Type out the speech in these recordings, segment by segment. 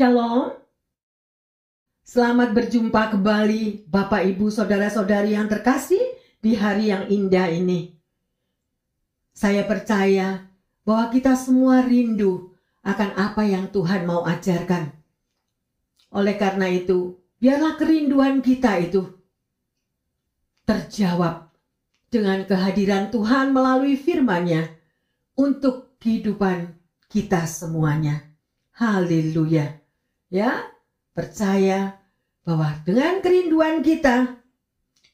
Shalom. Selamat berjumpa kembali Bapak Ibu Saudara-saudari yang terkasih di hari yang indah ini. Saya percaya bahwa kita semua rindu akan apa yang Tuhan mau ajarkan. Oleh karena itu, biarlah kerinduan kita itu terjawab dengan kehadiran Tuhan melalui firman-Nya untuk kehidupan kita semuanya. Haleluya. Ya, percaya bahwa dengan kerinduan kita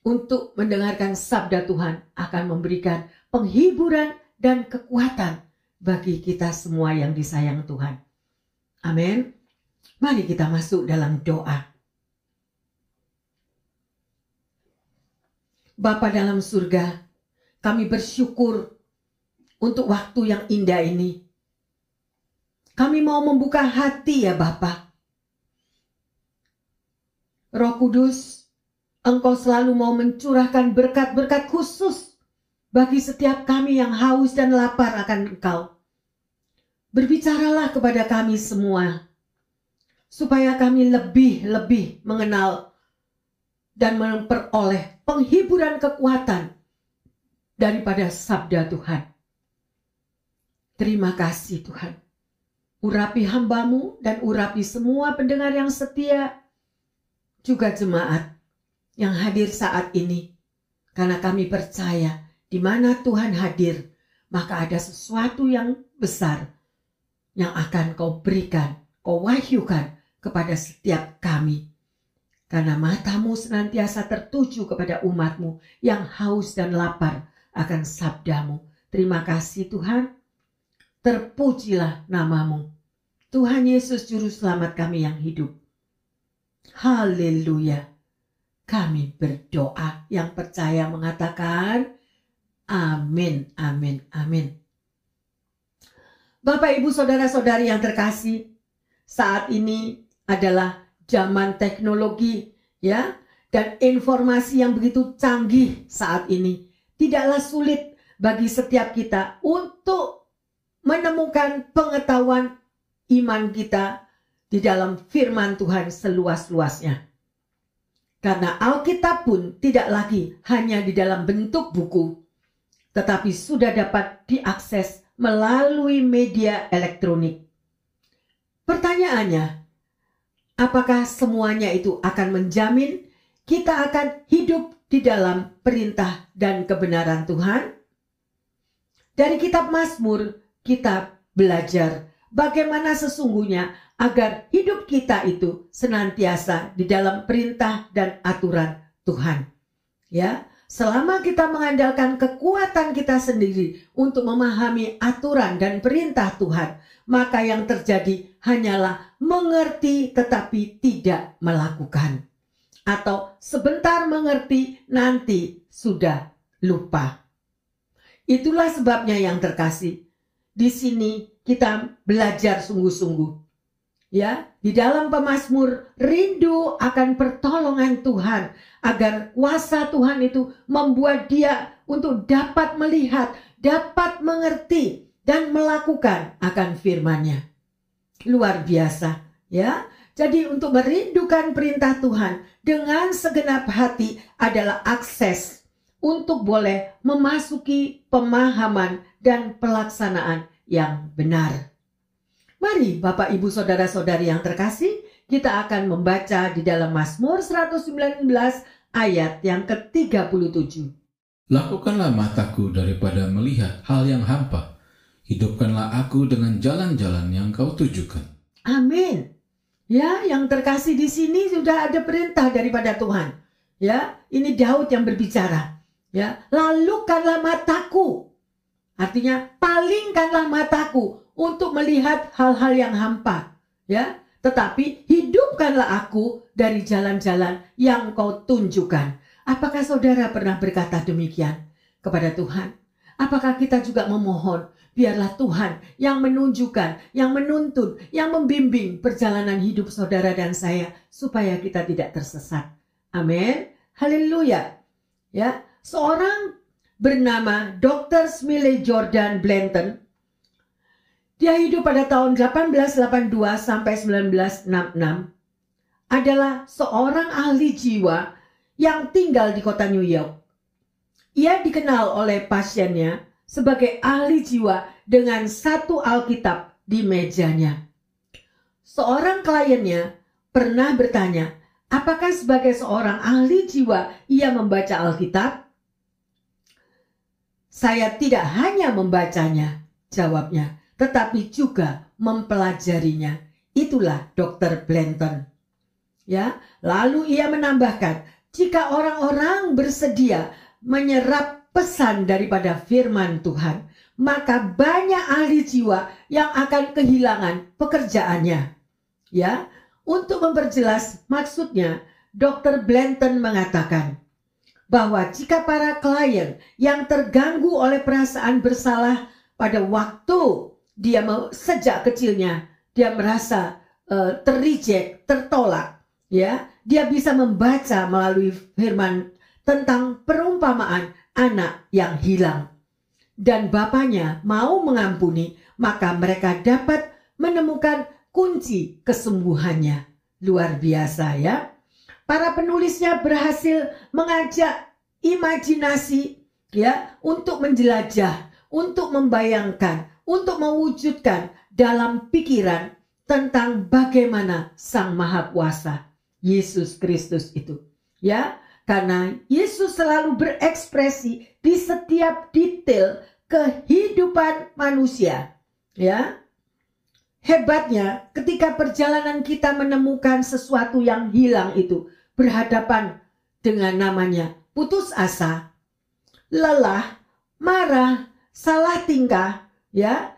untuk mendengarkan sabda Tuhan akan memberikan penghiburan dan kekuatan bagi kita semua yang disayang Tuhan. Amin. Mari kita masuk dalam doa. Bapa dalam surga, kami bersyukur untuk waktu yang indah ini. Kami mau membuka hati ya Bapak Roh Kudus, Engkau selalu mau mencurahkan berkat-berkat khusus bagi setiap kami yang haus dan lapar akan Engkau. Berbicaralah kepada kami semua, supaya kami lebih-lebih mengenal dan memperoleh penghiburan kekuatan daripada sabda Tuhan. Terima kasih Tuhan. Urapi hambamu dan urapi semua pendengar yang setia juga jemaat yang hadir saat ini. Karena kami percaya di mana Tuhan hadir, maka ada sesuatu yang besar yang akan kau berikan, kau wahyukan kepada setiap kami. Karena matamu senantiasa tertuju kepada umatmu yang haus dan lapar akan sabdamu. Terima kasih Tuhan. Terpujilah namamu. Tuhan Yesus Juru Selamat kami yang hidup. Haleluya. Kami berdoa yang percaya mengatakan amin, amin, amin. Bapak, Ibu, Saudara-saudari yang terkasih, saat ini adalah zaman teknologi ya dan informasi yang begitu canggih saat ini. Tidaklah sulit bagi setiap kita untuk menemukan pengetahuan iman kita di dalam firman Tuhan seluas-luasnya. Karena Alkitab pun tidak lagi hanya di dalam bentuk buku, tetapi sudah dapat diakses melalui media elektronik. Pertanyaannya, apakah semuanya itu akan menjamin kita akan hidup di dalam perintah dan kebenaran Tuhan? Dari kitab Mazmur, kita belajar bagaimana sesungguhnya agar hidup kita itu senantiasa di dalam perintah dan aturan Tuhan. Ya, selama kita mengandalkan kekuatan kita sendiri untuk memahami aturan dan perintah Tuhan, maka yang terjadi hanyalah mengerti tetapi tidak melakukan. Atau sebentar mengerti nanti sudah lupa. Itulah sebabnya yang terkasih. Di sini kita belajar sungguh-sungguh ya di dalam pemazmur rindu akan pertolongan Tuhan agar kuasa Tuhan itu membuat dia untuk dapat melihat, dapat mengerti dan melakukan akan firman-Nya. Luar biasa, ya. Jadi untuk merindukan perintah Tuhan dengan segenap hati adalah akses untuk boleh memasuki pemahaman dan pelaksanaan yang benar. Mari Bapak Ibu Saudara-saudari yang terkasih, kita akan membaca di dalam Mazmur 119 ayat yang ke-37. Lakukanlah mataku daripada melihat hal yang hampa. Hidupkanlah aku dengan jalan-jalan yang kau tujukan. Amin. Ya, yang terkasih di sini sudah ada perintah daripada Tuhan. Ya, ini Daud yang berbicara. Ya, lalukanlah mataku. Artinya, palingkanlah mataku untuk melihat hal-hal yang hampa, ya. Tetapi hidupkanlah aku dari jalan-jalan yang kau tunjukkan. Apakah saudara pernah berkata demikian kepada Tuhan? Apakah kita juga memohon biarlah Tuhan yang menunjukkan, yang menuntun, yang membimbing perjalanan hidup saudara dan saya supaya kita tidak tersesat. Amin. Haleluya. Ya, seorang bernama Dr. Smiley Jordan Blanton Dia hidup pada tahun 1882 sampai 1966 adalah seorang ahli jiwa yang tinggal di kota New York. Ia dikenal oleh pasiennya sebagai ahli jiwa dengan satu Alkitab di mejanya. Seorang kliennya pernah bertanya, apakah sebagai seorang ahli jiwa ia membaca Alkitab? Saya tidak hanya membacanya, jawabnya, tetapi juga mempelajarinya. Itulah Dr. Blanton. Ya, lalu ia menambahkan, jika orang-orang bersedia menyerap pesan daripada firman Tuhan, maka banyak ahli jiwa yang akan kehilangan pekerjaannya. Ya, untuk memperjelas maksudnya, Dr. Blanton mengatakan bahwa jika para klien yang terganggu oleh perasaan bersalah pada waktu dia sejak kecilnya dia merasa uh, terreject, tertolak, ya, dia bisa membaca melalui firman tentang perumpamaan anak yang hilang. Dan bapaknya mau mengampuni, maka mereka dapat menemukan kunci kesembuhannya. Luar biasa ya. Para penulisnya berhasil mengajak imajinasi ya untuk menjelajah, untuk membayangkan, untuk mewujudkan dalam pikiran tentang bagaimana Sang Maha Kuasa Yesus Kristus itu. Ya, karena Yesus selalu berekspresi di setiap detail kehidupan manusia. Ya. Hebatnya ketika perjalanan kita menemukan sesuatu yang hilang itu berhadapan dengan namanya putus asa, lelah, marah, salah tingkah, ya,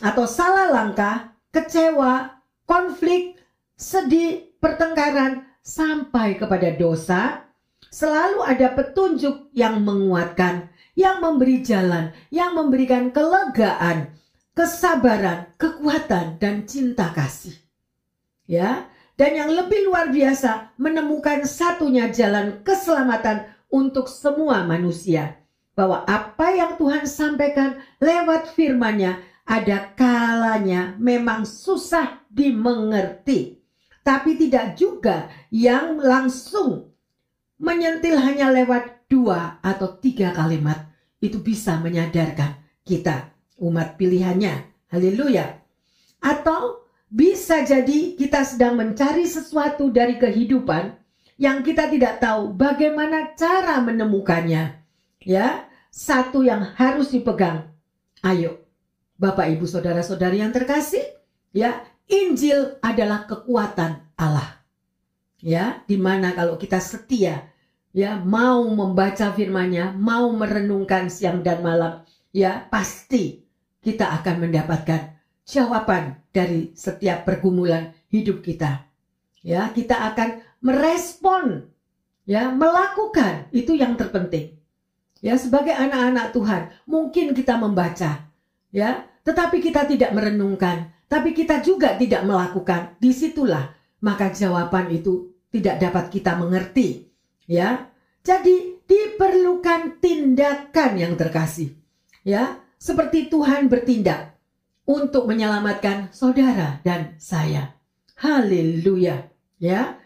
atau salah langkah, kecewa, konflik, sedih, pertengkaran, sampai kepada dosa, selalu ada petunjuk yang menguatkan, yang memberi jalan, yang memberikan kelegaan, kesabaran, kekuatan, dan cinta kasih. Ya, dan yang lebih luar biasa menemukan satunya jalan keselamatan untuk semua manusia bahwa apa yang Tuhan sampaikan lewat firman-Nya ada kalanya memang susah dimengerti. Tapi tidak juga yang langsung menyentil hanya lewat dua atau tiga kalimat. Itu bisa menyadarkan kita umat pilihannya. Haleluya. Atau bisa jadi kita sedang mencari sesuatu dari kehidupan yang kita tidak tahu bagaimana cara menemukannya Ya, satu yang harus dipegang. Ayo, Bapak Ibu Saudara-saudari yang terkasih, ya, Injil adalah kekuatan Allah. Ya, di mana kalau kita setia, ya, mau membaca firman-Nya, mau merenungkan siang dan malam, ya, pasti kita akan mendapatkan jawaban dari setiap pergumulan hidup kita. Ya, kita akan merespon, ya, melakukan itu yang terpenting. Ya, sebagai anak-anak Tuhan, mungkin kita membaca, ya, tetapi kita tidak merenungkan, tapi kita juga tidak melakukan. Di situlah maka jawaban itu tidak dapat kita mengerti, ya. Jadi diperlukan tindakan yang terkasih, ya, seperti Tuhan bertindak untuk menyelamatkan saudara dan saya. Haleluya, ya.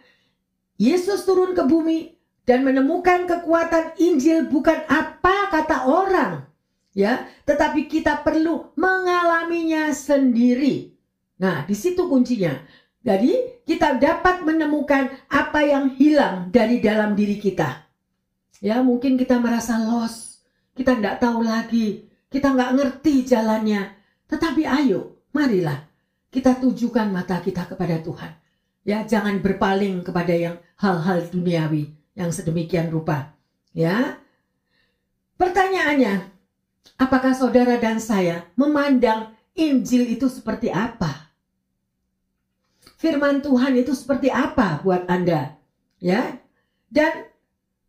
Yesus turun ke bumi dan menemukan kekuatan Injil bukan apa kata orang, ya, tetapi kita perlu mengalaminya sendiri. Nah, di situ kuncinya. Jadi, kita dapat menemukan apa yang hilang dari dalam diri kita. Ya, mungkin kita merasa lost, kita tidak tahu lagi, kita nggak ngerti jalannya. Tetapi ayo, marilah kita tujukan mata kita kepada Tuhan. Ya, jangan berpaling kepada yang hal-hal duniawi yang sedemikian rupa. Ya. Pertanyaannya, apakah saudara dan saya memandang Injil itu seperti apa? Firman Tuhan itu seperti apa buat Anda? Ya. Dan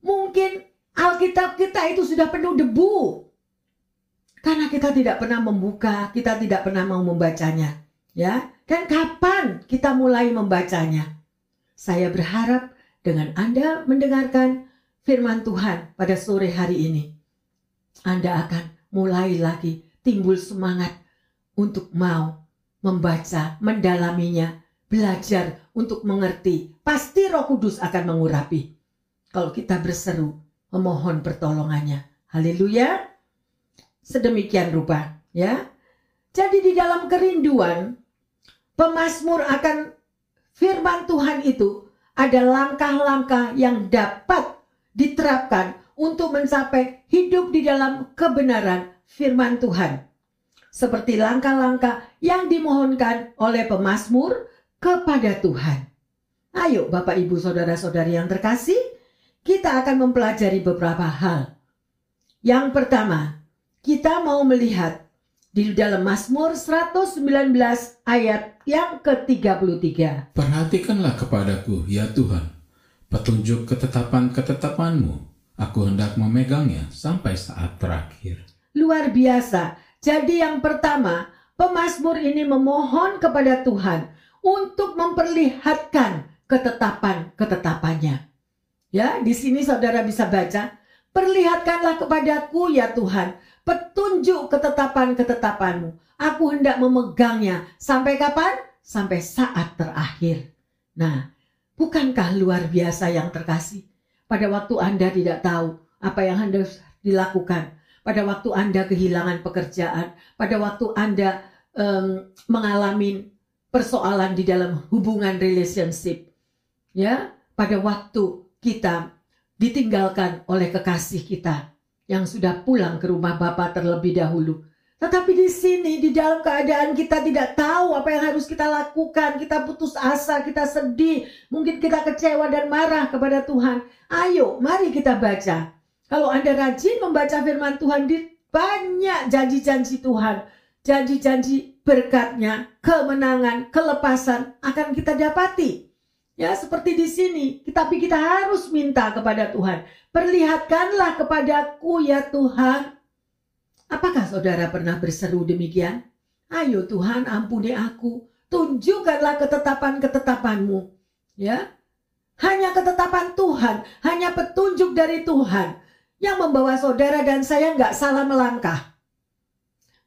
mungkin Alkitab kita itu sudah penuh debu. Karena kita tidak pernah membuka, kita tidak pernah mau membacanya. Ya, dan kapan kita mulai membacanya? Saya berharap dengan Anda mendengarkan firman Tuhan pada sore hari ini, Anda akan mulai lagi timbul semangat untuk mau membaca, mendalaminya, belajar untuk mengerti, pasti Roh Kudus akan mengurapi. Kalau kita berseru, memohon pertolongannya. Haleluya. Sedemikian rupa, ya. Jadi di dalam kerinduan, pemazmur akan firman Tuhan itu ada langkah-langkah yang dapat diterapkan untuk mencapai hidup di dalam kebenaran firman Tuhan. Seperti langkah-langkah yang dimohonkan oleh pemazmur kepada Tuhan. Ayo Bapak Ibu Saudara-saudari yang terkasih, kita akan mempelajari beberapa hal. Yang pertama, kita mau melihat di dalam Mazmur 119 ayat yang ke-33. Perhatikanlah kepadaku, ya Tuhan, petunjuk ketetapan-ketetapanmu. Aku hendak memegangnya sampai saat terakhir. Luar biasa. Jadi yang pertama, pemazmur ini memohon kepada Tuhan untuk memperlihatkan ketetapan-ketetapannya. Ya, di sini saudara bisa baca, perlihatkanlah kepadaku ya Tuhan, petunjuk ketetapan-ketetapanmu. Aku hendak memegangnya. Sampai kapan? Sampai saat terakhir. Nah, bukankah luar biasa yang terkasih? Pada waktu Anda tidak tahu apa yang harus dilakukan. Pada waktu Anda kehilangan pekerjaan. Pada waktu Anda um, mengalami persoalan di dalam hubungan relationship. Ya, pada waktu kita ditinggalkan oleh kekasih kita yang sudah pulang ke rumah Bapak terlebih dahulu. Tetapi di sini, di dalam keadaan kita tidak tahu apa yang harus kita lakukan. Kita putus asa, kita sedih. Mungkin kita kecewa dan marah kepada Tuhan. Ayo, mari kita baca. Kalau Anda rajin membaca firman Tuhan, di banyak janji-janji Tuhan. Janji-janji berkatnya, kemenangan, kelepasan akan kita dapati. Ya, seperti di sini, tapi kita harus minta kepada Tuhan. Perlihatkanlah kepadaku ya Tuhan. Apakah saudara pernah berseru demikian? Ayo Tuhan ampuni aku. Tunjukkanlah ketetapan-ketetapanmu. Ya, hanya ketetapan Tuhan, hanya petunjuk dari Tuhan yang membawa saudara dan saya nggak salah melangkah.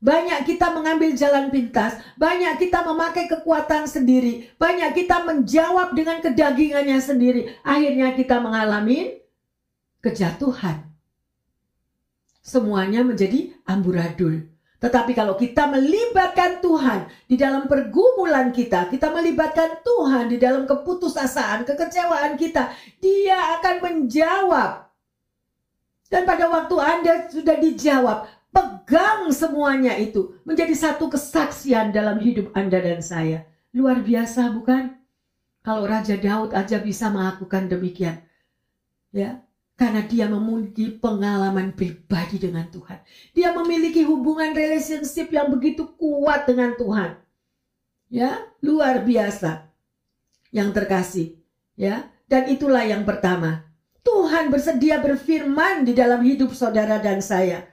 Banyak kita mengambil jalan pintas, banyak kita memakai kekuatan sendiri, banyak kita menjawab dengan kedagingannya sendiri. Akhirnya kita mengalami kejatuhan. Semuanya menjadi amburadul. Tetapi kalau kita melibatkan Tuhan di dalam pergumulan kita, kita melibatkan Tuhan di dalam keputusasaan, kekecewaan kita, Dia akan menjawab. Dan pada waktu Anda sudah dijawab, Pegang semuanya itu menjadi satu kesaksian dalam hidup Anda dan saya. Luar biasa bukan? Kalau Raja Daud aja bisa melakukan demikian. Ya, karena dia memiliki pengalaman pribadi dengan Tuhan. Dia memiliki hubungan relationship yang begitu kuat dengan Tuhan. Ya, luar biasa. Yang terkasih, ya. Dan itulah yang pertama. Tuhan bersedia berfirman di dalam hidup saudara dan saya.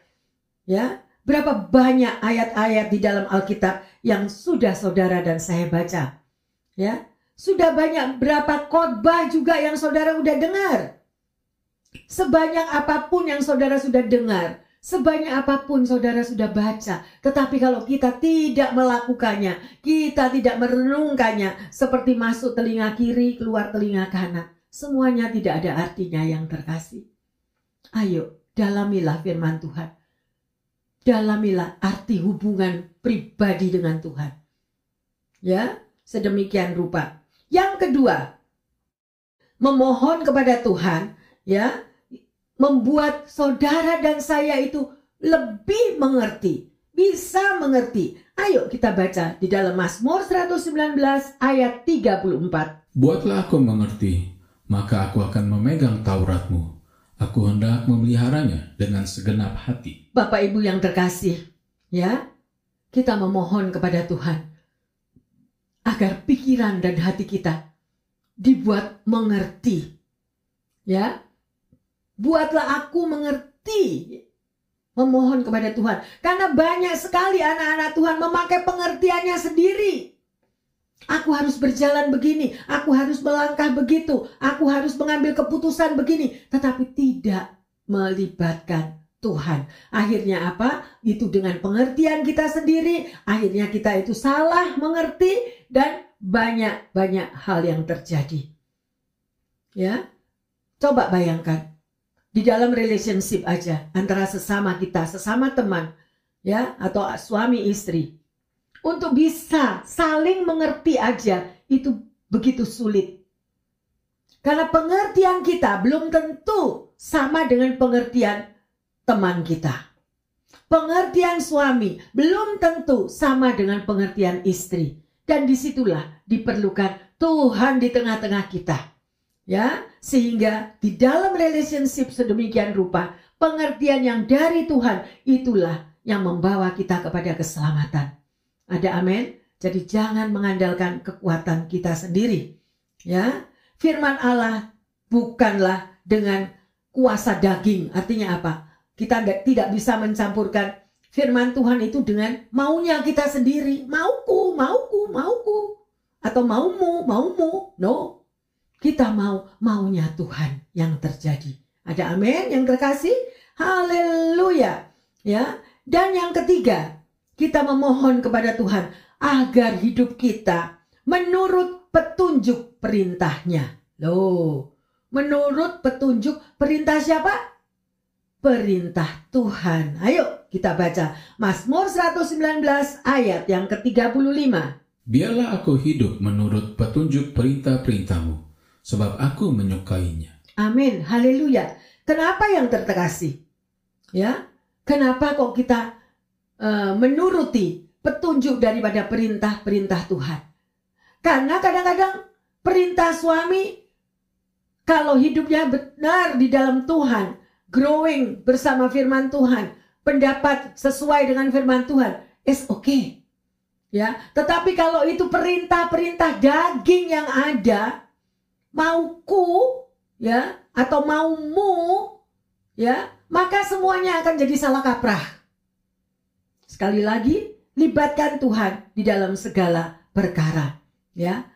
Ya, berapa banyak ayat-ayat di dalam Alkitab yang sudah saudara dan saya baca. Ya, sudah banyak berapa khotbah juga yang saudara udah dengar. Sebanyak apa pun yang saudara sudah dengar, sebanyak apa pun saudara sudah baca, tetapi kalau kita tidak melakukannya, kita tidak merenungkannya, seperti masuk telinga kiri, keluar telinga kanan, semuanya tidak ada artinya yang terkasih. Ayo, dalamilah firman Tuhan dalamilah arti hubungan pribadi dengan Tuhan. Ya, sedemikian rupa. Yang kedua, memohon kepada Tuhan, ya, membuat saudara dan saya itu lebih mengerti, bisa mengerti. Ayo kita baca di dalam Mazmur 119 ayat 34. Buatlah aku mengerti, maka aku akan memegang Tauratmu Aku hendak memeliharanya dengan segenap hati. Bapak Ibu yang terkasih, ya, kita memohon kepada Tuhan agar pikiran dan hati kita dibuat mengerti. Ya, buatlah aku mengerti. Memohon kepada Tuhan, karena banyak sekali anak-anak Tuhan memakai pengertiannya sendiri. Aku harus berjalan begini, aku harus melangkah begitu, aku harus mengambil keputusan begini, tetapi tidak melibatkan Tuhan. Akhirnya apa? Itu dengan pengertian kita sendiri, akhirnya kita itu salah mengerti dan banyak-banyak hal yang terjadi. Ya. Coba bayangkan di dalam relationship aja antara sesama kita, sesama teman, ya, atau suami istri. Untuk bisa saling mengerti aja itu begitu sulit. Karena pengertian kita belum tentu sama dengan pengertian teman kita. Pengertian suami belum tentu sama dengan pengertian istri. Dan di situlah diperlukan Tuhan di tengah-tengah kita. Ya, sehingga di dalam relationship sedemikian rupa, pengertian yang dari Tuhan itulah yang membawa kita kepada keselamatan. Ada amin? Jadi jangan mengandalkan kekuatan kita sendiri. Ya, firman Allah bukanlah dengan kuasa daging. Artinya apa? Kita tidak bisa mencampurkan firman Tuhan itu dengan maunya kita sendiri. Mauku, mauku, mauku. Atau maumu, maumu. No. Kita mau maunya Tuhan yang terjadi. Ada amin yang terkasih? Haleluya. Ya. Dan yang ketiga, kita memohon kepada Tuhan agar hidup kita menurut petunjuk perintahnya. Loh, menurut petunjuk perintah siapa? perintah Tuhan. Ayo kita baca Mazmur 119 ayat yang ke-35. Biarlah aku hidup menurut petunjuk perintah-perintahmu, sebab aku menyukainya. Amin, haleluya. Kenapa yang terkasih? Ya, kenapa kok kita uh, menuruti petunjuk daripada perintah-perintah Tuhan? Karena kadang-kadang perintah suami kalau hidupnya benar di dalam Tuhan, growing bersama firman Tuhan, pendapat sesuai dengan firman Tuhan, is okay. Ya, tetapi kalau itu perintah-perintah daging yang ada, mauku, ya, atau maumu, ya, maka semuanya akan jadi salah kaprah. Sekali lagi, libatkan Tuhan di dalam segala perkara, ya.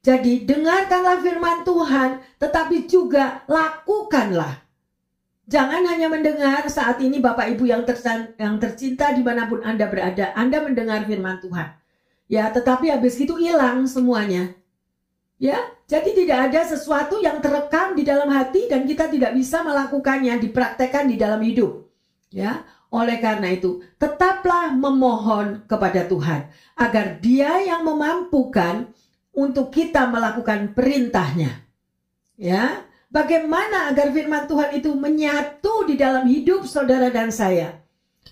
Jadi dengarkanlah firman Tuhan, tetapi juga lakukanlah Jangan hanya mendengar saat ini Bapak Ibu yang, tersan, yang tercinta di mana pun Anda berada, Anda mendengar firman Tuhan. Ya, tetapi habis itu hilang semuanya. Ya, jadi tidak ada sesuatu yang terekam di dalam hati dan kita tidak bisa melakukannya, dipraktekkan di dalam hidup. Ya, oleh karena itu, tetaplah memohon kepada Tuhan agar Dia yang memampukan untuk kita melakukan perintahnya. Ya, Bagaimana agar firman Tuhan itu menyatu di dalam hidup saudara dan saya?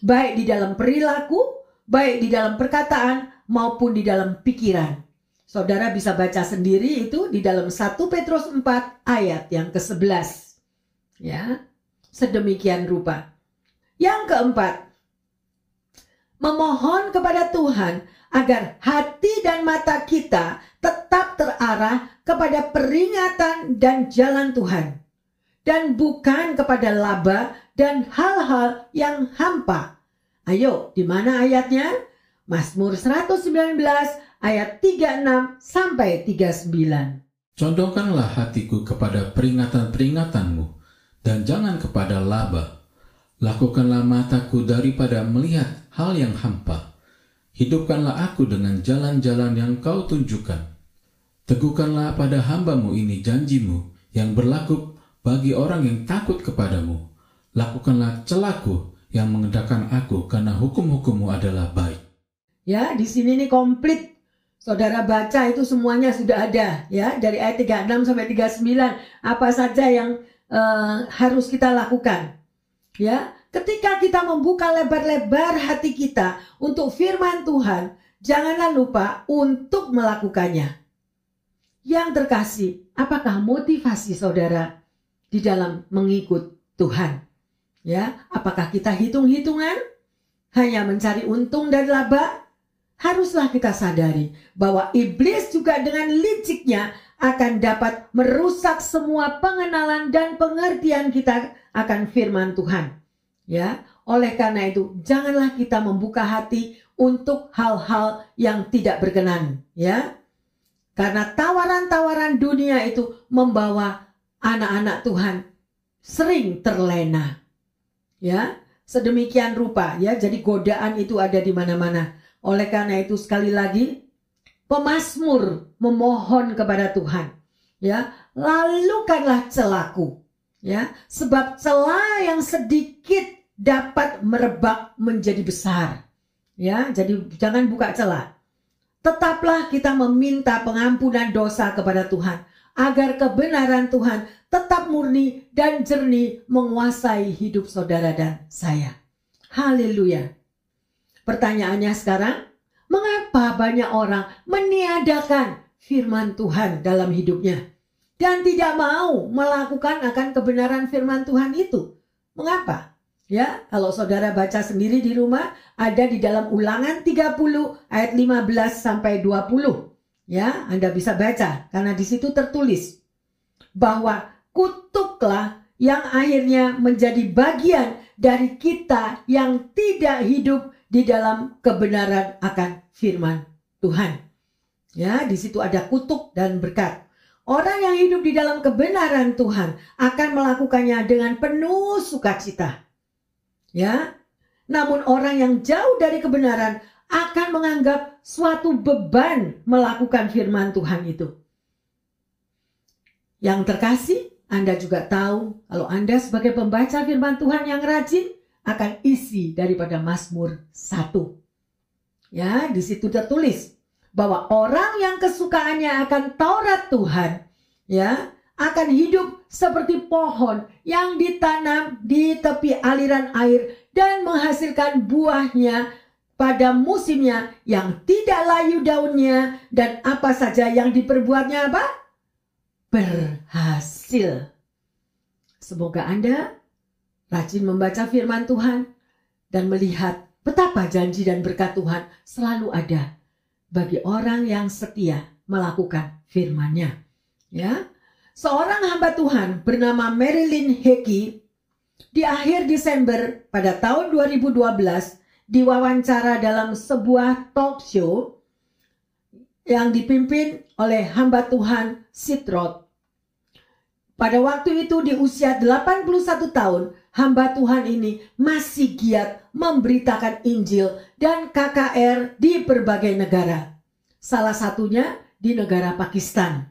Baik di dalam perilaku, baik di dalam perkataan, maupun di dalam pikiran. Saudara bisa baca sendiri itu di dalam 1 Petrus 4 ayat yang ke-11. Ya. Sedemikian rupa. Yang keempat, memohon kepada Tuhan agar hati dan mata kita tetap terarah kepada peringatan dan jalan Tuhan dan bukan kepada laba dan hal-hal yang hampa. Ayo, di mana ayatnya? Mazmur 119 ayat 36 sampai 39. Condongkanlah hatiku kepada peringatan-peringatanmu dan jangan kepada laba. Lakukanlah mataku daripada melihat hal yang hampa. Hidupkanlah aku dengan jalan-jalan yang kau tunjukkan Teguhkanlah pada hambamu ini janjimu yang berlaku bagi orang yang takut kepadamu. Lakukanlah celaku yang mengedakan aku karena hukum-hukummu adalah baik. Ya, di sini nih komplit. Saudara baca itu semuanya sudah ada ya dari ayat 36 sampai 39 apa saja yang uh, harus kita lakukan. Ya, ketika kita membuka lebar-lebar hati kita untuk firman Tuhan, janganlah lupa untuk melakukannya. Yang terkasih, apakah motivasi saudara di dalam mengikut Tuhan? Ya, apakah kita hitung-hitungan hanya mencari untung dan laba? Haruslah kita sadari bahwa iblis juga dengan liciknya akan dapat merusak semua pengenalan dan pengertian kita akan firman Tuhan. Ya, oleh karena itu janganlah kita membuka hati untuk hal-hal yang tidak berkenan, ya. Karena tawaran-tawaran dunia itu membawa anak-anak Tuhan sering terlena. Ya, sedemikian rupa ya. Jadi godaan itu ada di mana-mana. Oleh karena itu sekali lagi pemazmur memohon kepada Tuhan ya, lalukanlah celaku ya, sebab celah yang sedikit dapat merebak menjadi besar. Ya, jadi jangan buka celah. Tetaplah kita meminta pengampunan dosa kepada Tuhan agar kebenaran Tuhan tetap murni dan jernih menguasai hidup saudara dan saya. Haleluya. Pertanyaannya sekarang, mengapa banyak orang meniadakan firman Tuhan dalam hidupnya dan tidak mau melakukan akan kebenaran firman Tuhan itu? Mengapa? Ya, kalau saudara baca sendiri di rumah ada di dalam Ulangan 30 ayat 15 sampai 20. Ya, Anda bisa baca karena di situ tertulis bahwa kutuklah yang akhirnya menjadi bagian dari kita yang tidak hidup di dalam kebenaran akan firman Tuhan. Ya, di situ ada kutuk dan berkat. Orang yang hidup di dalam kebenaran Tuhan akan melakukannya dengan penuh sukacita. Ya. Namun orang yang jauh dari kebenaran akan menganggap suatu beban melakukan firman Tuhan itu. Yang terkasih, Anda juga tahu kalau Anda sebagai pembaca firman Tuhan yang rajin akan isi daripada Mazmur 1. Ya, di situ tertulis bahwa orang yang kesukaannya akan Taurat Tuhan, ya, akan hidup seperti pohon yang ditanam di tepi aliran air dan menghasilkan buahnya pada musimnya yang tidak layu daunnya dan apa saja yang diperbuatnya apa? berhasil. Semoga Anda rajin membaca firman Tuhan dan melihat betapa janji dan berkat Tuhan selalu ada bagi orang yang setia melakukan firman-Nya. Ya. Seorang hamba Tuhan bernama Marilyn Hickey di akhir Desember pada tahun 2012 diwawancara dalam sebuah talk show yang dipimpin oleh hamba Tuhan Sitrot pada waktu itu di usia 81 tahun, hamba Tuhan ini masih giat memberitakan Injil dan KKR di berbagai negara. Salah satunya di negara Pakistan.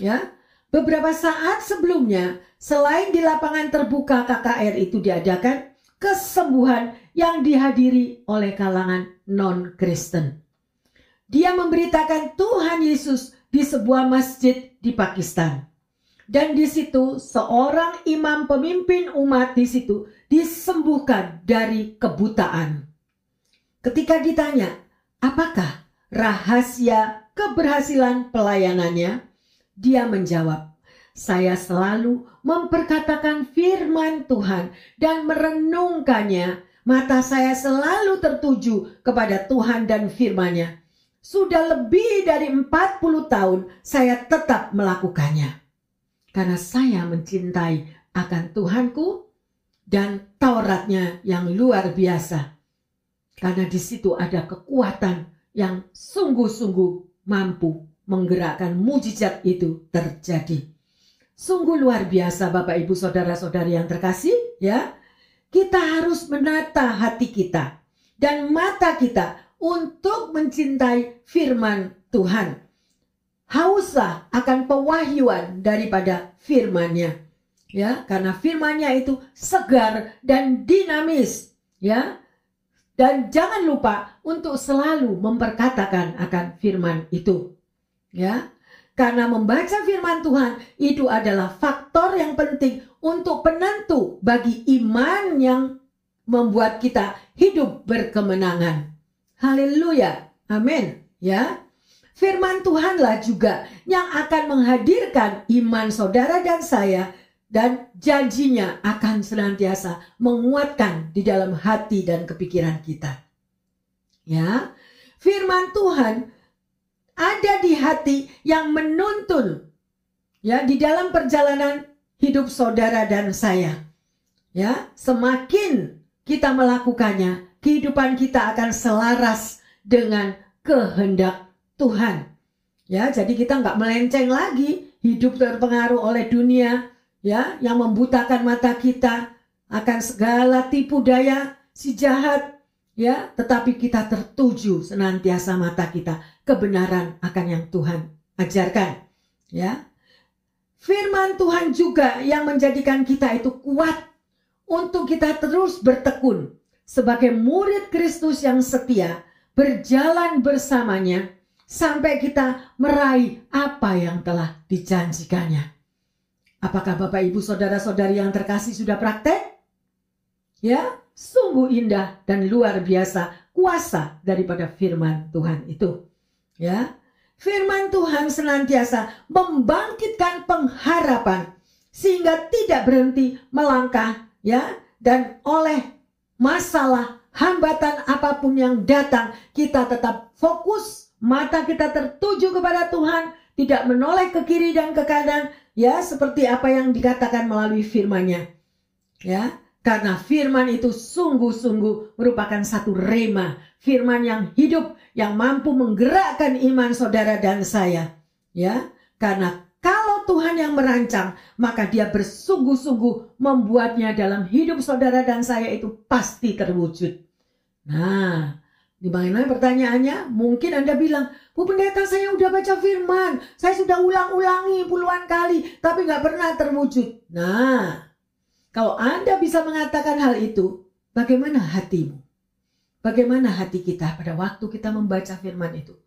Ya. Beberapa saat sebelumnya, selain di lapangan terbuka KKR itu diadakan, kesembuhan yang dihadiri oleh kalangan non-Kristen. Dia memberitakan Tuhan Yesus di sebuah masjid di Pakistan. Dan di situ seorang imam pemimpin umat di situ disembuhkan dari kebutaan. Ketika ditanya, apakah rahasia keberhasilan pelayanannya? Dia menjawab, saya selalu memperkatakan firman Tuhan dan merenungkannya. Mata saya selalu tertuju kepada Tuhan dan firman-Nya. Sudah lebih dari 40 tahun saya tetap melakukannya karena saya mencintai akan Tuhanku dan Tauratnya yang luar biasa. Karena di situ ada kekuatan yang sungguh-sungguh mampu menggerakkan mujizat itu terjadi. Sungguh luar biasa Bapak Ibu Saudara-saudari yang terkasih ya. Kita harus menata hati kita dan mata kita untuk mencintai firman Tuhan hauslah akan pewahyuan daripada firman-Nya. Ya, karena firman-Nya itu segar dan dinamis, ya. Dan jangan lupa untuk selalu memperkatakan akan firman itu. Ya. Karena membaca firman Tuhan itu adalah faktor yang penting untuk penentu bagi iman yang membuat kita hidup berkemenangan. Haleluya. Amin. Ya. Firman Tuhanlah juga yang akan menghadirkan iman saudara dan saya dan janjinya akan senantiasa menguatkan di dalam hati dan kepikiran kita. Ya, firman Tuhan ada di hati yang menuntun ya di dalam perjalanan hidup saudara dan saya. Ya, semakin kita melakukannya, kehidupan kita akan selaras dengan kehendak Tuhan. Ya, jadi kita nggak melenceng lagi, hidup terpengaruh oleh dunia, ya, yang membutakan mata kita akan segala tipu daya si jahat, ya, tetapi kita tertuju senantiasa mata kita kebenaran akan yang Tuhan ajarkan, ya. Firman Tuhan juga yang menjadikan kita itu kuat untuk kita terus bertekun sebagai murid Kristus yang setia, berjalan bersamanya sampai kita meraih apa yang telah dijanjikannya. Apakah Bapak Ibu saudara-saudari yang terkasih sudah praktek? Ya, sungguh indah dan luar biasa kuasa daripada firman Tuhan itu. Ya, firman Tuhan senantiasa membangkitkan pengharapan sehingga tidak berhenti melangkah ya dan oleh masalah hambatan apa pun yang datang kita tetap fokus mata kita tertuju kepada Tuhan, tidak menoleh ke kiri dan ke kanan, ya seperti apa yang dikatakan melalui firman-Nya. Ya, karena firman itu sungguh-sungguh merupakan satu rema, firman yang hidup yang mampu menggerakkan iman saudara dan saya. Ya, karena kalau Tuhan yang merancang, maka dia bersungguh-sungguh membuatnya dalam hidup saudara dan saya itu pasti terwujud. Nah, di mana pertanyaannya? Mungkin Anda bilang, Bu Pendeta saya udah baca firman, saya sudah ulang-ulangi puluhan kali, tapi nggak pernah terwujud. Nah, kalau Anda bisa mengatakan hal itu, bagaimana hatimu? Bagaimana hati kita pada waktu kita membaca firman itu?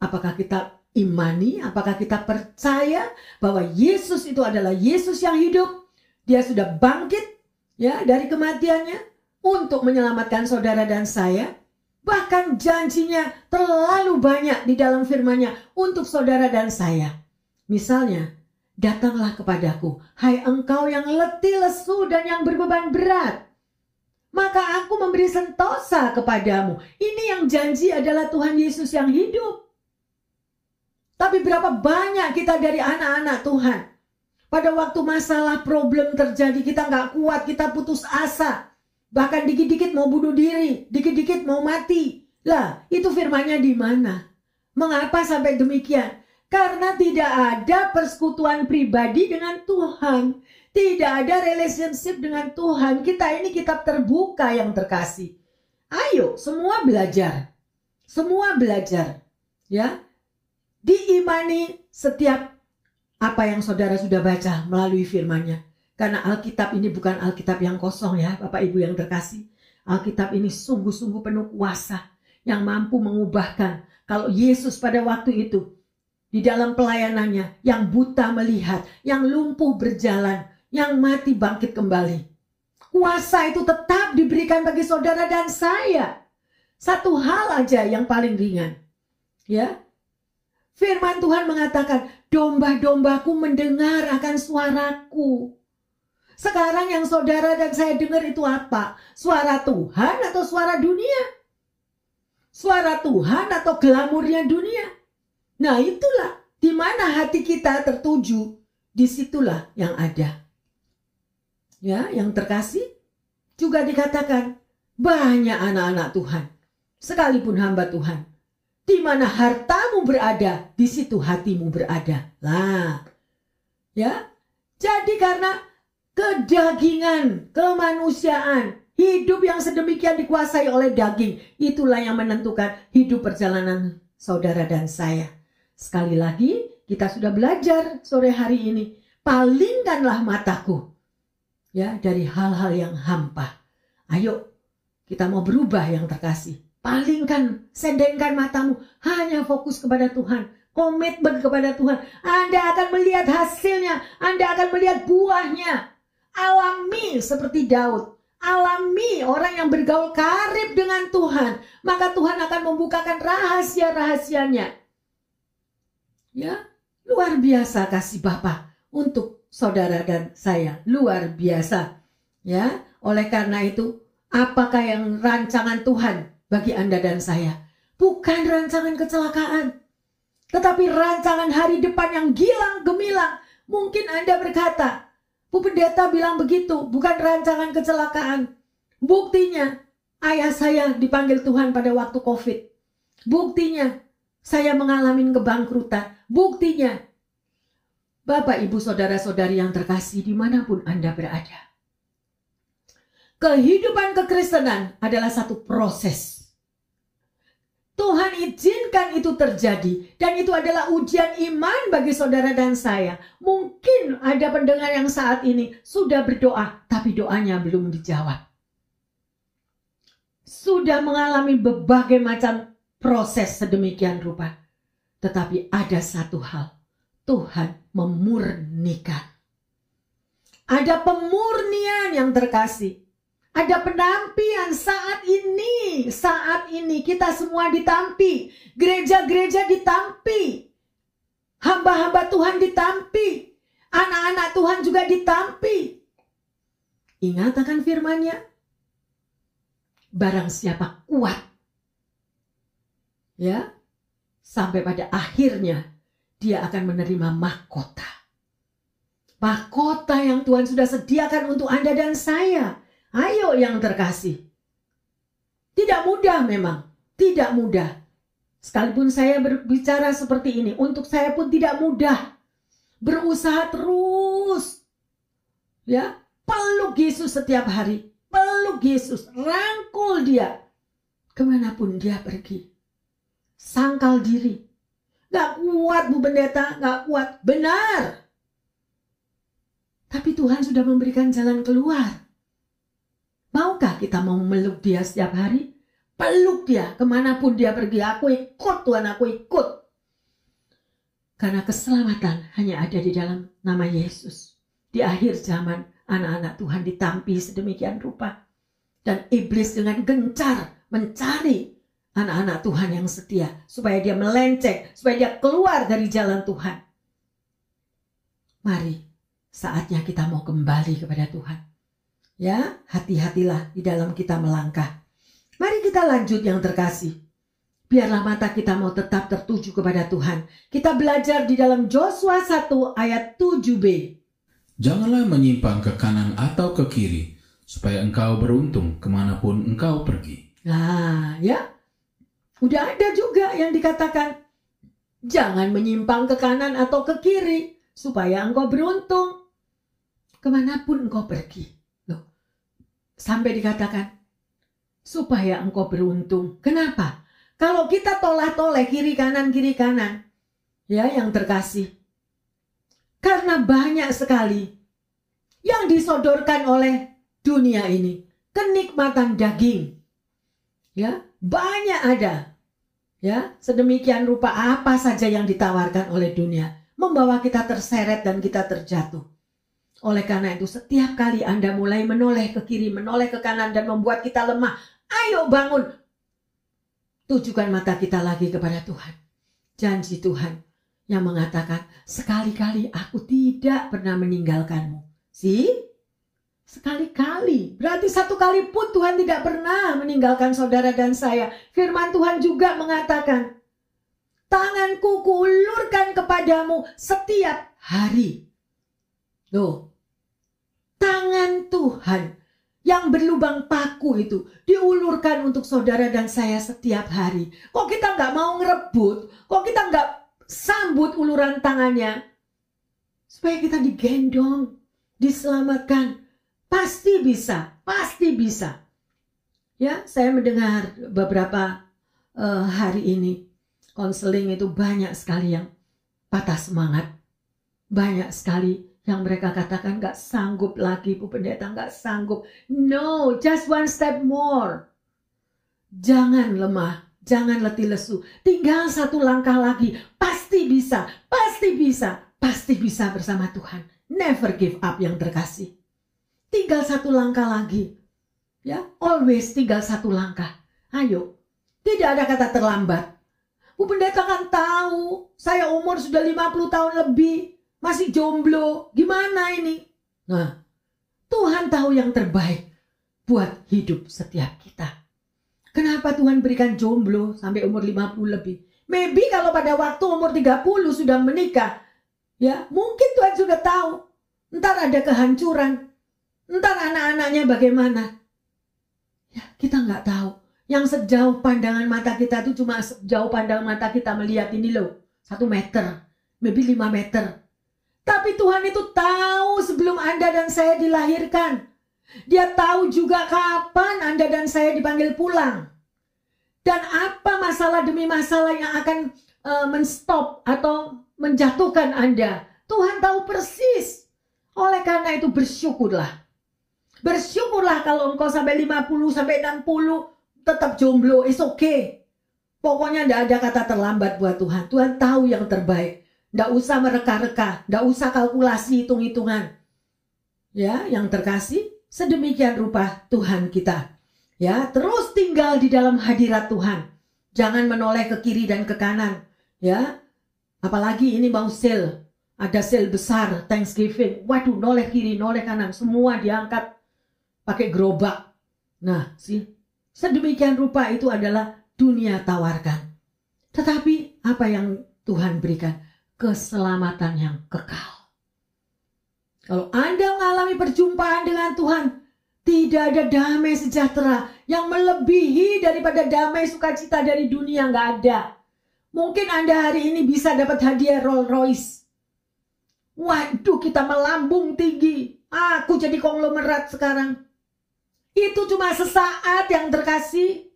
Apakah kita imani? Apakah kita percaya bahwa Yesus itu adalah Yesus yang hidup? Dia sudah bangkit ya dari kematiannya untuk menyelamatkan saudara dan saya Bahkan janjinya terlalu banyak di dalam firman-Nya untuk saudara dan saya. Misalnya, datanglah kepadaku, hai engkau yang letih lesu dan yang berbeban berat. Maka aku memberi sentosa kepadamu. Ini yang janji adalah Tuhan Yesus yang hidup. Tapi berapa banyak kita dari anak-anak Tuhan. Pada waktu masalah problem terjadi kita nggak kuat, kita putus asa. Bahkan dikit-dikit mau bunuh diri, dikit-dikit mau mati. Lah, itu firmannya di mana? Mengapa sampai demikian? Karena tidak ada persekutuan pribadi dengan Tuhan. Tidak ada relationship dengan Tuhan. Kita ini kitab terbuka yang terkasih. Ayo, semua belajar. Semua belajar. Ya. Diimani setiap apa yang saudara sudah baca melalui firmannya. Karena Alkitab ini bukan Alkitab yang kosong ya Bapak Ibu yang terkasih. Alkitab ini sungguh-sungguh penuh kuasa yang mampu mengubahkan. Kalau Yesus pada waktu itu di dalam pelayanannya yang buta melihat, yang lumpuh berjalan, yang mati bangkit kembali. Kuasa itu tetap diberikan bagi saudara dan saya. Satu hal aja yang paling ringan. Ya. Firman Tuhan mengatakan, domba-dombaku mendengar akan suaraku. Sekarang yang saudara dan saya dengar itu apa? Suara Tuhan atau suara dunia? Suara Tuhan atau glamurnya dunia? Nah itulah di mana hati kita tertuju, di situlah yang ada. Ya, yang terkasih juga dikatakan banyak anak-anak Tuhan, sekalipun hamba Tuhan. Di mana hartamu berada, di situ hatimu berada. Lah, ya. Jadi karena kedagingan, kemanusiaan, hidup yang sedemikian dikuasai oleh daging, itulah yang menentukan hidup perjalanan saudara dan saya. Sekali lagi, kita sudah belajar sore hari ini, palingkanlah mataku ya dari hal-hal yang hampa. Ayo, kita mau berubah yang terkasih. Palingkan, sendengkan matamu, hanya fokus kepada Tuhan komitmen kepada Tuhan, Anda akan melihat hasilnya, Anda akan melihat buahnya alami seperti Daud. Alami orang yang bergaul karib dengan Tuhan. Maka Tuhan akan membukakan rahasia-rahasianya. Ya, luar biasa kasih Bapa untuk saudara dan saya. Luar biasa. Ya, oleh karena itu, apakah yang rancangan Tuhan bagi Anda dan saya? Bukan rancangan kecelakaan, tetapi rancangan hari depan yang gilang gemilang. Mungkin Anda berkata, Bu Pendeta bilang begitu, bukan rancangan kecelakaan. Buktinya, ayah saya dipanggil Tuhan pada waktu COVID. Buktinya, saya mengalami kebangkrutan. Buktinya, Bapak, Ibu, Saudara-saudari yang terkasih di mana pun Anda berada. kehidupan kekristenan adalah satu proses. Tuhan izinkan itu terjadi dan itu adalah ujian iman bagi saudara dan saya. Mungkin ada pendengar yang saat ini sudah berdoa tapi doanya belum dijawab. Sudah mengalami berbagai macam proses sedemikian rupa. Tetapi ada satu hal, Tuhan memurnikan. Ada pemurnian yang terkasih. Ada penampian saat ini, saat ini kita semua ditampi, gereja-gereja ditampi, hamba-hamba Tuhan ditampi, anak-anak Tuhan juga ditampi. Ingat akan firmannya, barang siapa kuat, ya, sampai pada akhirnya dia akan menerima mahkota. Mahkota yang Tuhan sudah sediakan untuk Anda dan saya Ayo yang terkasih. Tidak mudah memang, tidak mudah. Sekalipun saya berbicara seperti ini, untuk saya pun tidak mudah. Berusaha terus. Ya, peluk Yesus setiap hari. Peluk Yesus, rangkul dia. Ke mana pun dia pergi. Sangkal diri. Gak kuat Bu Pendeta, gak kuat. Benar. Tapi Tuhan sudah memberikan jalan keluar. Maukah kita mau meluk dia setiap hari? Peluk dia ke mana pun dia pergi. Aku ikut Tuhan, aku ikut. Karena keselamatan hanya ada di dalam nama Yesus. Di akhir zaman anak-anak Tuhan ditampi sedemikian rupa. Dan iblis dengan gencar mencari anak-anak Tuhan yang setia. Supaya dia melenceng, supaya dia keluar dari jalan Tuhan. Mari, saatnya kita mau kembali kepada Tuhan. Ya, hati-hatilah di dalam kita melangkah. Mari kita lanjut yang terkasih. Biarlah mata kita mau tetap tertuju kepada Tuhan. Kita belajar di dalam Joshua 1 ayat 7b. Janganlah menyimpang ke kanan atau ke kiri, supaya engkau beruntung ke mana pun engkau pergi. Nah, ya. Udah ada juga yang dikatakan, jangan menyimpang ke kanan atau ke kiri, supaya engkau beruntung ke mana pun engkau pergi. Sampai dikatakan, supaya engkau beruntung. Kenapa? Kalau kita tolak-toleh kiri kanan kiri kanan, ya yang terkasih. Karena banyak sekali yang disodorkan oleh dunia ini, kenikmatan daging. Ya, banyak ada. Ya, sedemikian rupa apa saja yang ditawarkan oleh dunia membawa kita terseret dan kita terjatuh. Oleh karena itu setiap kali Anda mulai menoleh ke kiri, menoleh ke kanan dan membuat kita lemah, ayo bangun. Tujukan mata kita lagi kepada Tuhan. Janji Tuhan yang mengatakan, sekali-kali aku tidak pernah meninggalkanmu. Si? Sekali-kali. Berarti satu kali pun Tuhan tidak pernah meninggalkan saudara dan saya. Firman Tuhan juga mengatakan, tanganku kuulurkan kepadamu setiap hari. Loh, tangan Tuhan yang berlubang paku itu diulurkan untuk saudara dan saya setiap hari. Kok kita nggak mau ngerebut? Kok kita nggak sambut uluran tangannya? Supaya kita digendong, diselamatkan. Pasti bisa, pasti bisa. Ya, saya mendengar beberapa uh, hari ini konseling itu banyak sekali yang patah semangat. Banyak sekali yang mereka katakan gak sanggup lagi Bu Pendeta gak sanggup. No, just one step more. Jangan lemah, jangan letih lesu. Tinggal satu langkah lagi. Pasti bisa, pasti bisa, pasti bisa bersama Tuhan. Never give up yang terkasih. Tinggal satu langkah lagi. Ya, always tinggal satu langkah. Ayo, tidak ada kata terlambat. Bu Pendeta kan tahu, saya umur sudah 50 tahun lebih masih jomblo, gimana ini? Nah, Tuhan tahu yang terbaik buat hidup setiap kita. Kenapa Tuhan berikan jomblo sampai umur 50 lebih? Maybe kalau pada waktu umur 30 sudah menikah, ya mungkin Tuhan sudah tahu. Ntar ada kehancuran. Ntar anak-anaknya bagaimana. Ya kita nggak tahu. Yang sejauh pandangan mata kita itu cuma sejauh pandangan mata kita melihat ini loh. Satu meter. Maybe lima meter. Tapi Tuhan itu tahu sebelum Anda dan saya dilahirkan. Dia tahu juga kapan Anda dan saya dipanggil pulang. Dan apa masalah demi masalah yang akan uh, menstop atau menjatuhkan Anda. Tuhan tahu persis. Oleh karena itu bersyukurlah. Bersyukurlah kalau engkau sampai 50 sampai 60 tetap jomblo, is okay. Pokoknya tidak ada kata terlambat buat Tuhan. Tuhan tahu yang terbaik. Tidak usah mereka-reka, tidak usah kalkulasi hitung-hitungan. Ya, yang terkasih, sedemikian rupa Tuhan kita. Ya, terus tinggal di dalam hadirat Tuhan. Jangan menoleh ke kiri dan ke kanan. Ya, apalagi ini mau sale. Ada sale besar Thanksgiving. Waduh, noleh kiri, noleh kanan. Semua diangkat pakai gerobak. Nah, sih sedemikian rupa itu adalah dunia tawarkan. Tetapi apa yang Tuhan berikan? Keselamatan yang kekal. Kalau Anda mengalami perjumpaan dengan Tuhan, tidak ada damai sejahtera yang melebihi daripada damai sukacita dari dunia nggak ada. Mungkin Anda hari ini bisa dapat hadiah Rolls Royce. Waduh, kita melambung tinggi. Aku jadi konglomerat sekarang. Itu cuma sesaat yang terkasih.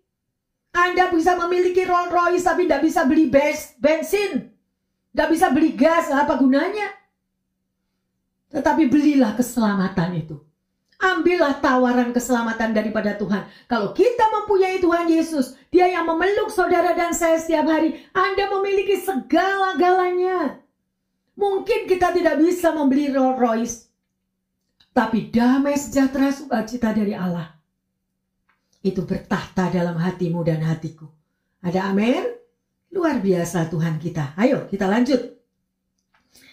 Anda bisa memiliki Rolls Royce tapi tidak bisa beli bensin. Tidak bisa beli gas, apa gunanya? Tetapi belilah keselamatan itu. Ambillah tawaran keselamatan daripada Tuhan. Kalau kita mempunyai Tuhan Yesus, Dia yang memeluk saudara dan saya setiap hari, Anda memiliki segala-galanya. Mungkin kita tidak bisa membeli Rolls Royce, tapi damai sejahtera sukacita dari Allah. Itu bertahta dalam hatimu dan hatiku. Ada amin? Luar biasa Tuhan kita. Ayo kita lanjut.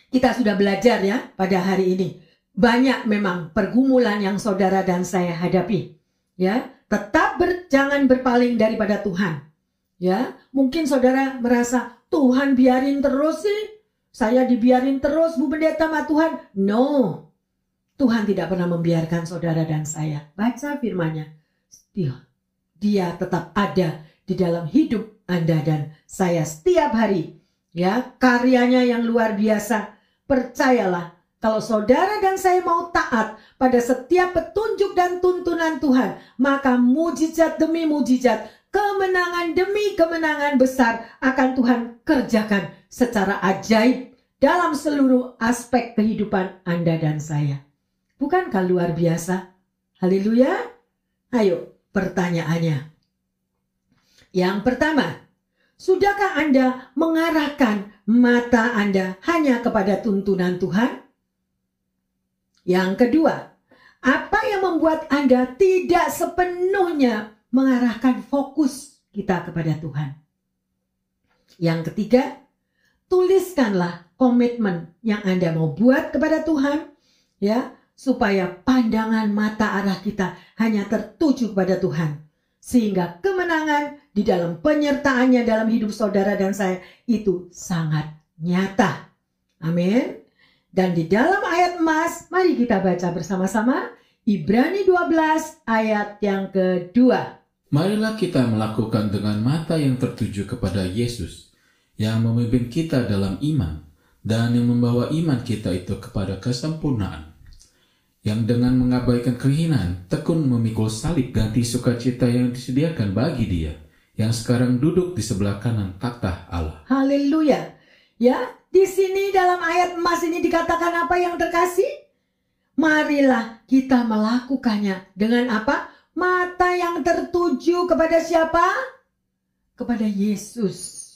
Kita sudah belajar ya pada hari ini. Banyak memang pergumulan yang saudara dan saya hadapi. Ya, tetap ber, jangan berpaling daripada Tuhan. Ya, mungkin saudara merasa Tuhan biarin terus sih. Saya dibiarin terus Bu Pendeta sama Tuhan. No, Tuhan tidak pernah membiarkan saudara dan saya. Baca firmannya. Dia, dia tetap ada di dalam hidup Anda dan saya setiap hari. Ya, karyanya yang luar biasa. Percayalah, kalau saudara dan saya mau taat pada setiap petunjuk dan tuntunan Tuhan, maka mujizat demi mujizat, kemenangan demi kemenangan besar akan Tuhan kerjakan secara ajaib dalam seluruh aspek kehidupan Anda dan saya. Bukankah luar biasa? Haleluya. Ayo, pertanyaannya. Yang pertama, sudahkah Anda mengarahkan mata Anda hanya kepada tuntunan Tuhan? Yang kedua, apa yang membuat Anda tidak sepenuhnya mengarahkan fokus kita kepada Tuhan? Yang ketiga, tuliskanlah komitmen yang Anda mau buat kepada Tuhan, ya, supaya pandangan mata arah kita hanya tertuju kepada Tuhan. Sehingga kemenangan di dalam penyertaannya dalam hidup saudara dan saya itu sangat nyata. Amin. Dan di dalam ayat emas, mari kita baca bersama-sama Ibrani 12 ayat yang kedua. Marilah kita melakukan dengan mata yang tertuju kepada Yesus, yang memimpin kita dalam iman, dan yang membawa iman kita itu kepada kesempurnaan yang dengan mengabaikan kehinaan tekun memikul salib ganti sukacita yang disediakan bagi dia yang sekarang duduk di sebelah kanan takhta Allah. Haleluya. Ya, di sini dalam ayat emas ini dikatakan apa yang terkasih? Marilah kita melakukannya dengan apa? Mata yang tertuju kepada siapa? Kepada Yesus.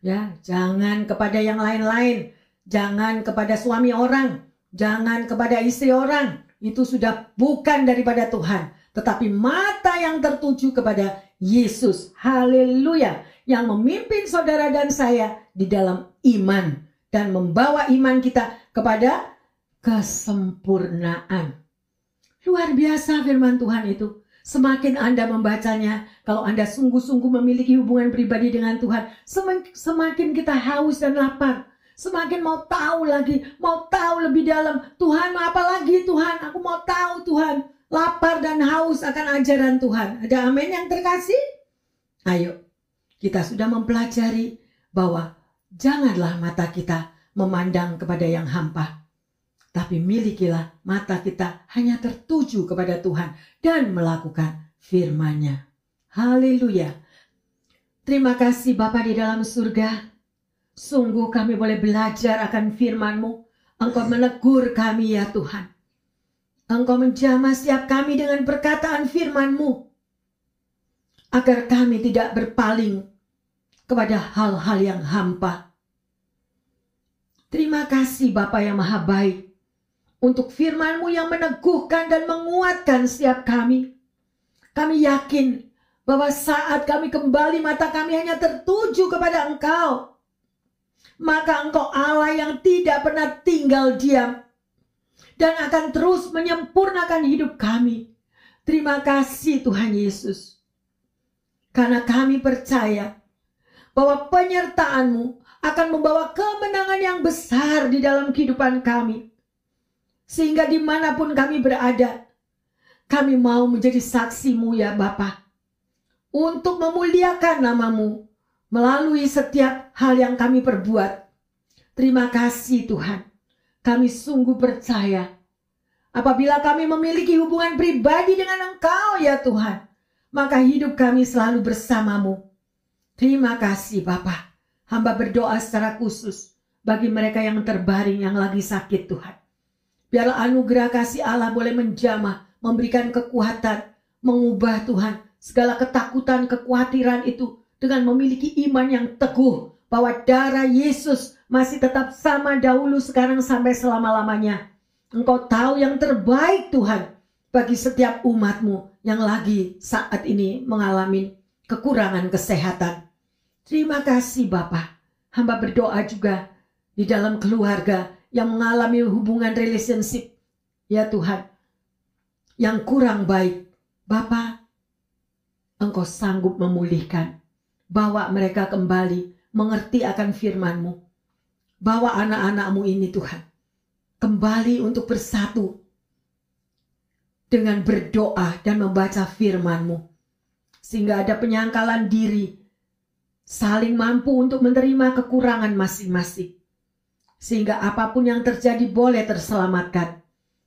Ya, jangan kepada yang lain-lain. Jangan kepada suami orang, Jangan kepada istri orang, itu sudah bukan daripada Tuhan, tetapi mata yang tertuju kepada Yesus. Haleluya, yang memimpin saudara dan saya di dalam iman dan membawa iman kita kepada kesempurnaan. Luar biasa firman Tuhan itu. Semakin Anda membacanya, kalau Anda sungguh-sungguh memiliki hubungan pribadi dengan Tuhan, semakin kita haus dan lapar Semakin mau tahu lagi, mau tahu lebih dalam. Tuhan, apa lagi Tuhan? Aku mau tahu Tuhan. Lapar dan haus akan ajaran Tuhan. Ada amin yang terkasih? Ayo, kita sudah mempelajari bahwa janganlah mata kita memandang kepada yang hampa. tapi milikilah mata kita hanya tertuju kepada Tuhan dan melakukan firman-Nya. Haleluya. Terima kasih Bapa di dalam surga. Sungguh kami boleh belajar akan firman-Mu. Engkau menegur kami ya Tuhan. Engkau menjamah setiap kami dengan perkataan firman-Mu. Agar kami tidak berpaling kepada hal-hal yang hampa. Terima kasih Bapa yang maha baik untuk firman-Mu yang meneguhkan dan menguatkan setiap kami. Kami yakin bahwa saat kami kembali mata kami hanya tertuju kepada Engkau. Maka Engkau Allah yang tidak pernah tinggal diam dan akan terus menyempurnakan hidup kami. Terima kasih Tuhan Yesus. Karena kami percaya bahwa penyertaan-Mu akan membawa kemenangan yang besar di dalam kehidupan kami. Sehingga di mana pun kami berada, kami mau menjadi saksimu ya Bapa. Untuk memuliakan namamu melalui setiap hal yang kami perbuat. Terima kasih Tuhan. Kami sungguh percaya apabila kami memiliki hubungan pribadi dengan Engkau ya Tuhan. Maka hidup kami selalu bersamamu. Terima kasih Bapak. Hamba berdoa secara khusus bagi mereka yang terbaring yang lagi sakit Tuhan. Biarlah anugerah kasih Allah boleh menjamah, memberikan kekuatan, mengubah Tuhan segala ketakutan, kekhawatiran itu dengan memiliki iman yang teguh bahwa darah Yesus masih tetap sama dahulu sekarang sampai selama-lamanya. Engkau tahu yang terbaik Tuhan bagi setiap umatmu yang lagi saat ini mengalami kekurangan kesehatan. Terima kasih Bapak. Hamba berdoa juga di dalam keluarga yang mengalami hubungan relationship ya Tuhan yang kurang baik. Bapak, Engkau sanggup memulihkan. Bawa mereka kembali mengerti akan firman-Mu. Bawa anak-anak-Mu ini Tuhan. Kembali untuk bersatu. Dengan berdoa dan membaca firman-Mu. Sehingga ada penyangkalan diri. Saling mampu untuk menerima kekurangan masing-masing sehingga apa pun yang terjadi boleh terselamatkan.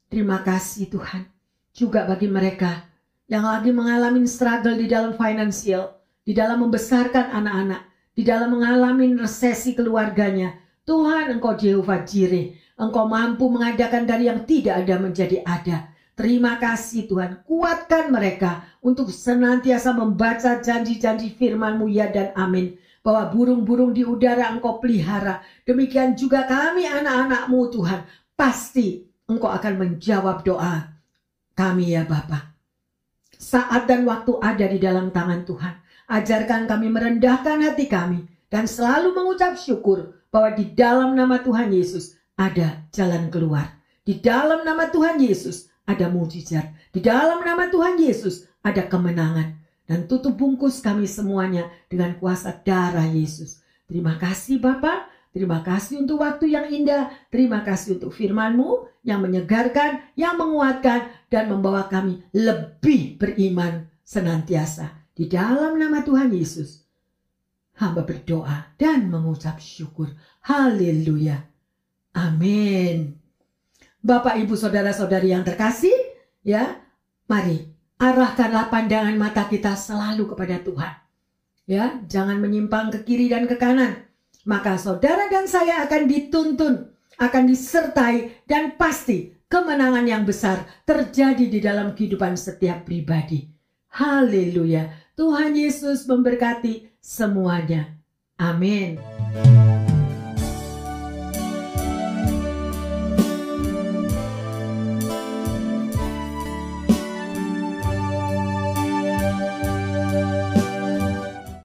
Terima kasih Tuhan. Juga bagi mereka yang lagi mengalami struggle di dalam finansial, di dalam membesarkan anak-anak, di dalam mengalami resesi keluarganya. Tuhan Engkau Jehovah Jireh, Engkau mampu mengadakan dari yang tidak ada menjadi ada. Terima kasih Tuhan, kuatkan mereka untuk senantiasa membaca janji-janji firman-Mu ya dan amin bahwa burung-burung di udara engkau pelihara. Demikian juga kami anak-anakmu Tuhan. Pasti engkau akan menjawab doa kami ya Bapa. Saat dan waktu ada di dalam tangan Tuhan. Ajarkan kami merendahkan hati kami dan selalu mengucap syukur bahwa di dalam nama Tuhan Yesus ada jalan keluar. Di dalam nama Tuhan Yesus ada mujizat. Di dalam nama Tuhan Yesus ada kemenangan dan tutup bungkus kami semuanya dengan kuasa darah Yesus. Terima kasih Bapak, terima kasih untuk waktu yang indah, terima kasih untuk firman-Mu yang menyegarkan, yang menguatkan, dan membawa kami lebih beriman senantiasa. Di dalam nama Tuhan Yesus, hamba berdoa dan mengucap syukur. Haleluya. Amin. Bapak, Ibu, Saudara-saudari yang terkasih, ya, mari arahkanlah pandangan mata kita selalu kepada Tuhan. Ya, jangan menyimpang ke kiri dan ke kanan. Maka saudara dan saya akan dituntun, akan disertai dan pasti kemenangan yang besar terjadi di dalam kehidupan setiap pribadi. Haleluya. Tuhan Yesus memberkati semuanya. Amin.